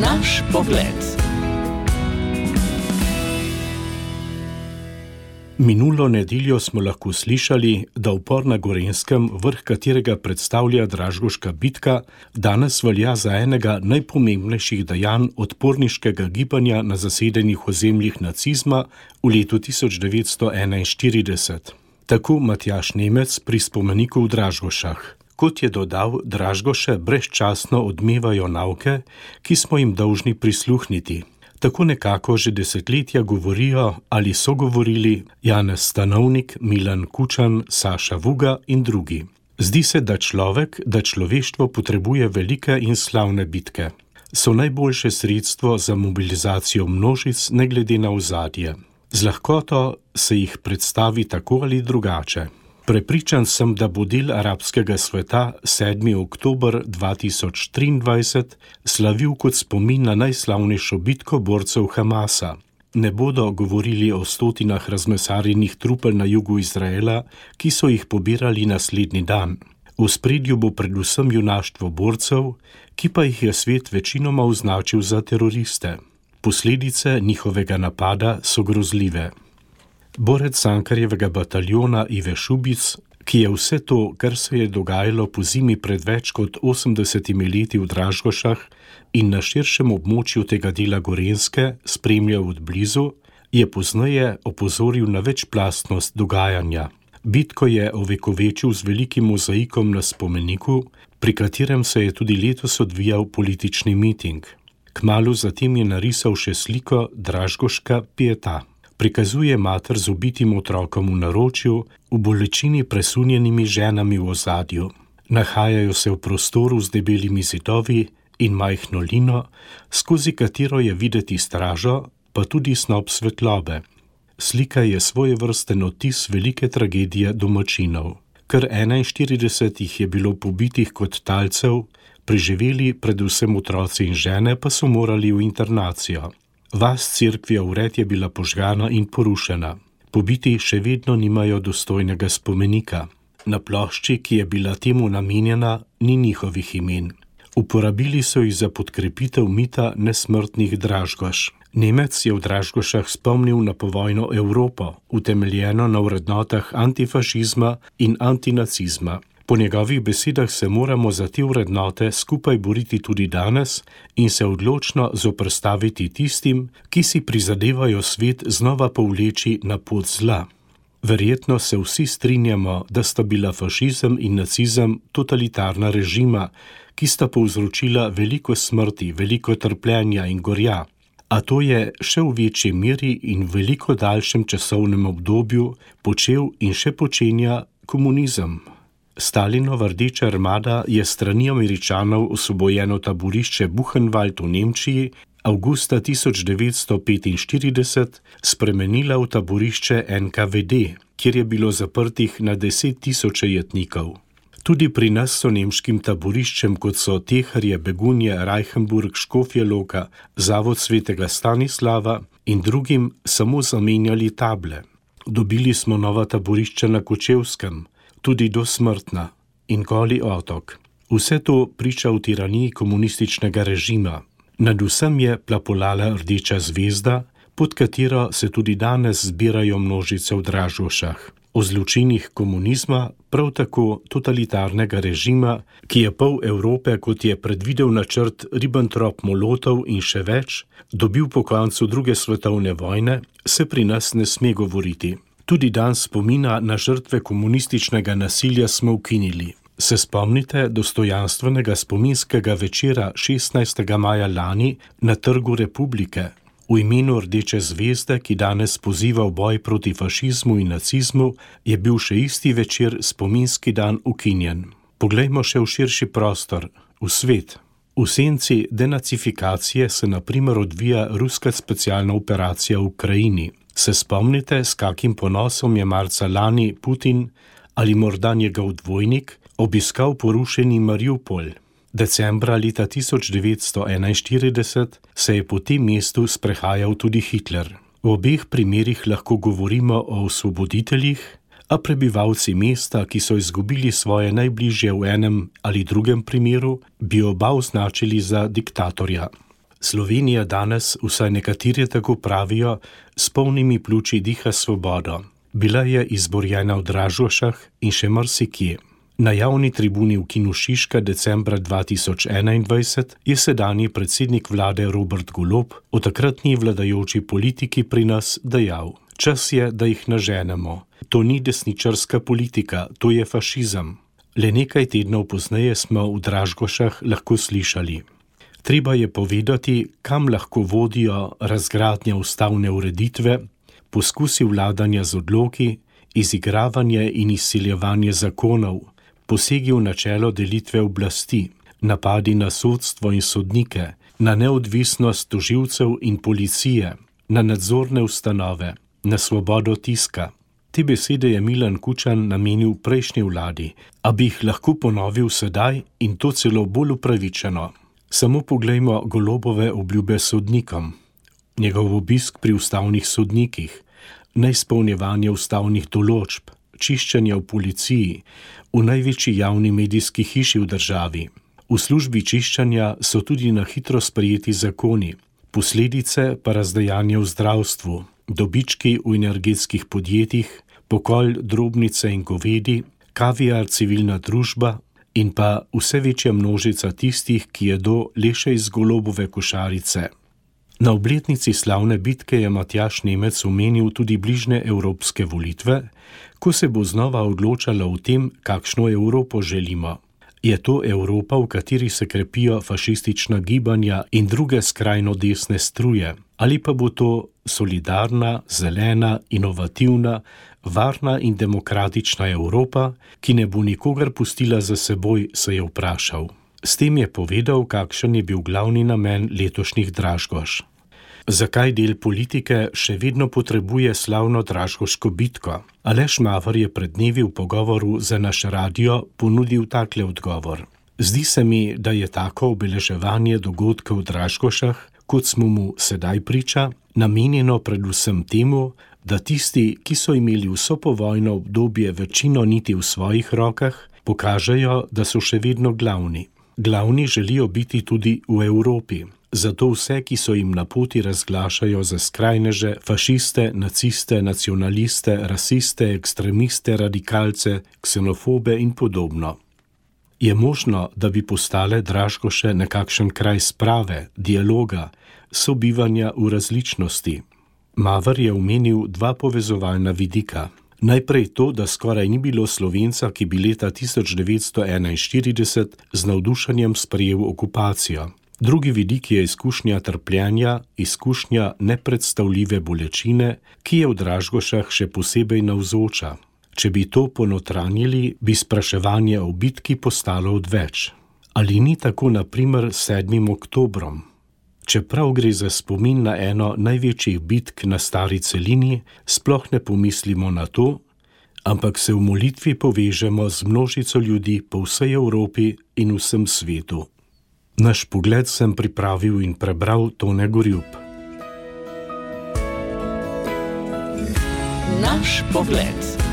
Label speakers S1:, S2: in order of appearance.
S1: Naš pogled. Minulo nedeljo smo lahko slišali, da upor na Gorenskem, vrh katerega predstavlja Dražgoška bitka, danes velja za enega najpomembnejših dejanj odporniškega gibanja na zasedenih ozemljih nacizma v letu 1941. Tako Matjaš Nemec pri spomeniku v Dražgošah. Kot je dodal, Dražgoše brezčasno odmevajo nauke, ki smo jim dolžni prisluhniti tako nekako že desetletja govorijo ali so govorili Janez Stanovnik, Milan Kučan, Saša Vuga in drugi. Zdi se, da človek, da človeštvo potrebuje velike in slavne bitke. So najboljše sredstvo za mobilizacijo množic, ne glede na ozadje. Z lahkoto se jih predstavi tako ali drugače. Prepričan sem, da bo del arabskega sveta 7. oktober 2023 slavil kot spomin na najslavnejšo bitko borcev Hamasa. Ne bodo govorili o stotinah razmesarjenih trupel na jugu Izraela, ki so jih pobirali naslednji dan. V spredju bo predvsem junaštvo borcev, ki pa jih je svet večinoma označil za teroriste. Posledice njihovega napada so grozljive. Borec Sankarjevega bataljona Ive Šubic, ki je vse to, kar se je dogajalo po zimi pred več kot 80 leti v Dražgošah in na širšem območju tega dela Gorenske, spremljal od blizu, je pozneje opozoril na večplastnost dogajanja. Bitko je ovekovečil z velikim mozaikom na spomeniku, pri katerem se je tudi letos odvijal politični miting. Kmalu zatem je narisal še sliko Dražgoška Pieta prikazuje mater z ubitim otrokom v naročju, v bolečini presunjenimi ženami v ozadju. Nahajajo se v prostoru z debelimi zidovi in majhno lino, skozi katero je videti stražo, pa tudi snob svetlobe. Slika je svoje vrsten otis velike tragedije domačinov. Kar 41 jih je bilo pobitih kot talcev, preživeli predvsem otroci in žene pa so morali v internacijo. Vas crkvija ured je bila požgana in porušena. Pobiti še vedno nimajo dostojnega spomenika. Na plošči, ki je bila temu namenjena, ni njihovih imen. Uporabili so jih za podkrepitev mita nesmrtnih Dražgoš. Nemec je v Dražgošah spomnil na povojno Evropo, utemeljeno na vrednotah antifašizma in antinacizma. Po njegovih besedah se moramo za te vrednote skupaj boriti tudi danes in se odločno zoprstaviti tistim, ki si prizadevajo svet znova povleči na pot zla. Verjetno se vsi strinjamo, da sta bila fašizem in nacizem totalitarna režima, ki sta povzročila veliko smrti, veliko trpljenja in gorja. A to je še v večji meri in veliko daljšem časovnem obdobju počel in še počenja komunizem. Stalinova rdeča armada je strani američanov osvobojeno taborišče Buchenwald v Nemčiji avgusta 1945 spremenila v taborišče NKVD, kjer je bilo zaprtih na deset tisoče jetnikov. Tudi pri nas so nemškim taboriščem, kot so Teharje, Begunje, Reichenburg, Škofje Loka, Zavod svetega Stanislava in drugim samo zamenjali table. Dobili smo nova taborišča na Kočevskem, tudi dosmrtna in goli otok. Vse to priča o tiraniji komunističnega režima. Nad vsem je plapolala rdeča zvezda, pod katero se tudi danes zbirajo množice v dražošah. O zločinih komunizma, prav tako totalitarnega režima, ki je pol Evrope, kot je predvidel načrt Ribbentrop-Molotov in še več, dobil po koncu druge svetovne vojne, se pri nas ne sme govoriti. Tudi dan spomina na žrtve komunističnega nasilja smo ukinili. Se spomnite dostojanstvenega spominskega večera 16. maja lani na Trgu Republike v imenu Rdeče zvezde, ki danes poziva v boj proti fašizmu in nacizmu, je bil še isti večer spominski dan ukinjen. Poglejmo še v širši prostor, v svet. V senci denacifikacije se naprimer odvija ruska specialna operacija v Ukrajini. Se spomnite, s kakim ponosom je marca lani Putin ali morda njegov dvojnik obiskal porušeni Mariupol? Decembra leta 1941 se je po tem mestu sprehajal tudi Hitler. V obeh primerih lahko govorimo o osvoboditeljih, a prebivalci mesta, ki so izgubili svoje najbližje v enem ali drugem primeru, bi oba označili za diktatorja. Slovenija danes, vsaj nekateri tako pravijo, s polnimi pljuči diha svobodo. Bila je izborjena v Dražošah in še marsikje. Na javni tribuni v Kinu Šiška decembra 2021 je sedanji predsednik vlade Robert Golob o takratni vladajoči politiki pri nas dejal: Čas je, da jih naženemo. To ni desničarska politika, to je fašizem. Le nekaj tednov pozneje smo v Dražgošah lahko slišali. Treba je povedati, kam lahko vodijo razgradnja ustavne ureditve, poskusi vladanja z odloki, izigravanje in izsiljevanje zakonov, posegi v načelo delitve oblasti, napadi na sodstvo in sodnike, na neodvisnost toživcev in policije, na nadzorne ustanove, na svobodo tiska. Te besede je Milan Kučan namenil prejšnji vladi, a bi jih lahko ponovil sedaj in to celo bolj upravičeno. Samo poglejmo golobove obljube sodnikom, njegov obisk pri ustavnih sodnikih, neizpolnjevanje ustavnih določb, čiščenje v policiji, v največji javni medijski hiši v državi. V službi čiščenja so tudi na hitro sprejeti zakoni, posledice pa razdajanje v zdravstvu, dobički v energetskih podjetjih, pokol drobnice in govedi, kaviar civilna družba in pa vse večja množica tistih, ki jedo leše iz golobove košarice. Na obletnici slavne bitke je Matjaš Nemec omenil tudi bližne evropske volitve, ko se bo znova odločala o tem, kakšno Evropo želimo. Je to Evropa, v kateri se krepijo fašistična gibanja in druge skrajno desne struje, ali pa bo to solidarna, zelena, inovativna, varna in demokratična Evropa, ki ne bo nikogar pustila za seboj, se je vprašal. S tem je povedal, kakšen je bil glavni namen letošnjih dražgoš. Zakaj del politike še vedno potrebuje slavno dražgoško bitko? Aleš Mavar je pred dnevi v pogovoru za naš radio ponudil takle odgovor. Zdi se mi, da je tako obeleževanje dogodkov v Dražgošah, kot smo mu sedaj priča, namenjeno predvsem temu, da tisti, ki so imeli vso povojno obdobje večino niti v svojih rokah, pokažejo, da so še vedno glavni. Glavni želijo biti tudi v Evropi, zato vse, ki so jim na poti, razglašajo za skrajneže, fašiste, naciste, nacionaliste, rasiste, ekstremiste, radikalce, ksenofobe in podobno. Je možno, da bi postale Dražko še nekakšen kraj sprave, dialoga, sobivanja v različnosti? Mavar je omenil dva povezovalna vidika. Najprej to, da skoraj ni bilo slovenca, ki bi leta 1941 z navdušenjem sprejel okupacijo. Drugi vidik je izkušnja trpljenja, izkušnja nepredstavljive bolečine, ki je v Dražgošah še posebej navzoča. Če bi to ponotranjili, bi spraševanje o bitki postalo odveč. Ali ni tako, naprimer, 7. oktobrom? Čeprav gre za spomin na eno največjih bitk na stari celini, sploh ne pomislimo na to, ampak se v molitvi povežemo z množico ljudi po vsej Evropi in vsem svetu. Naš pogled sem pripravil in prebral Tone Gorjub.
S2: Naš pogled.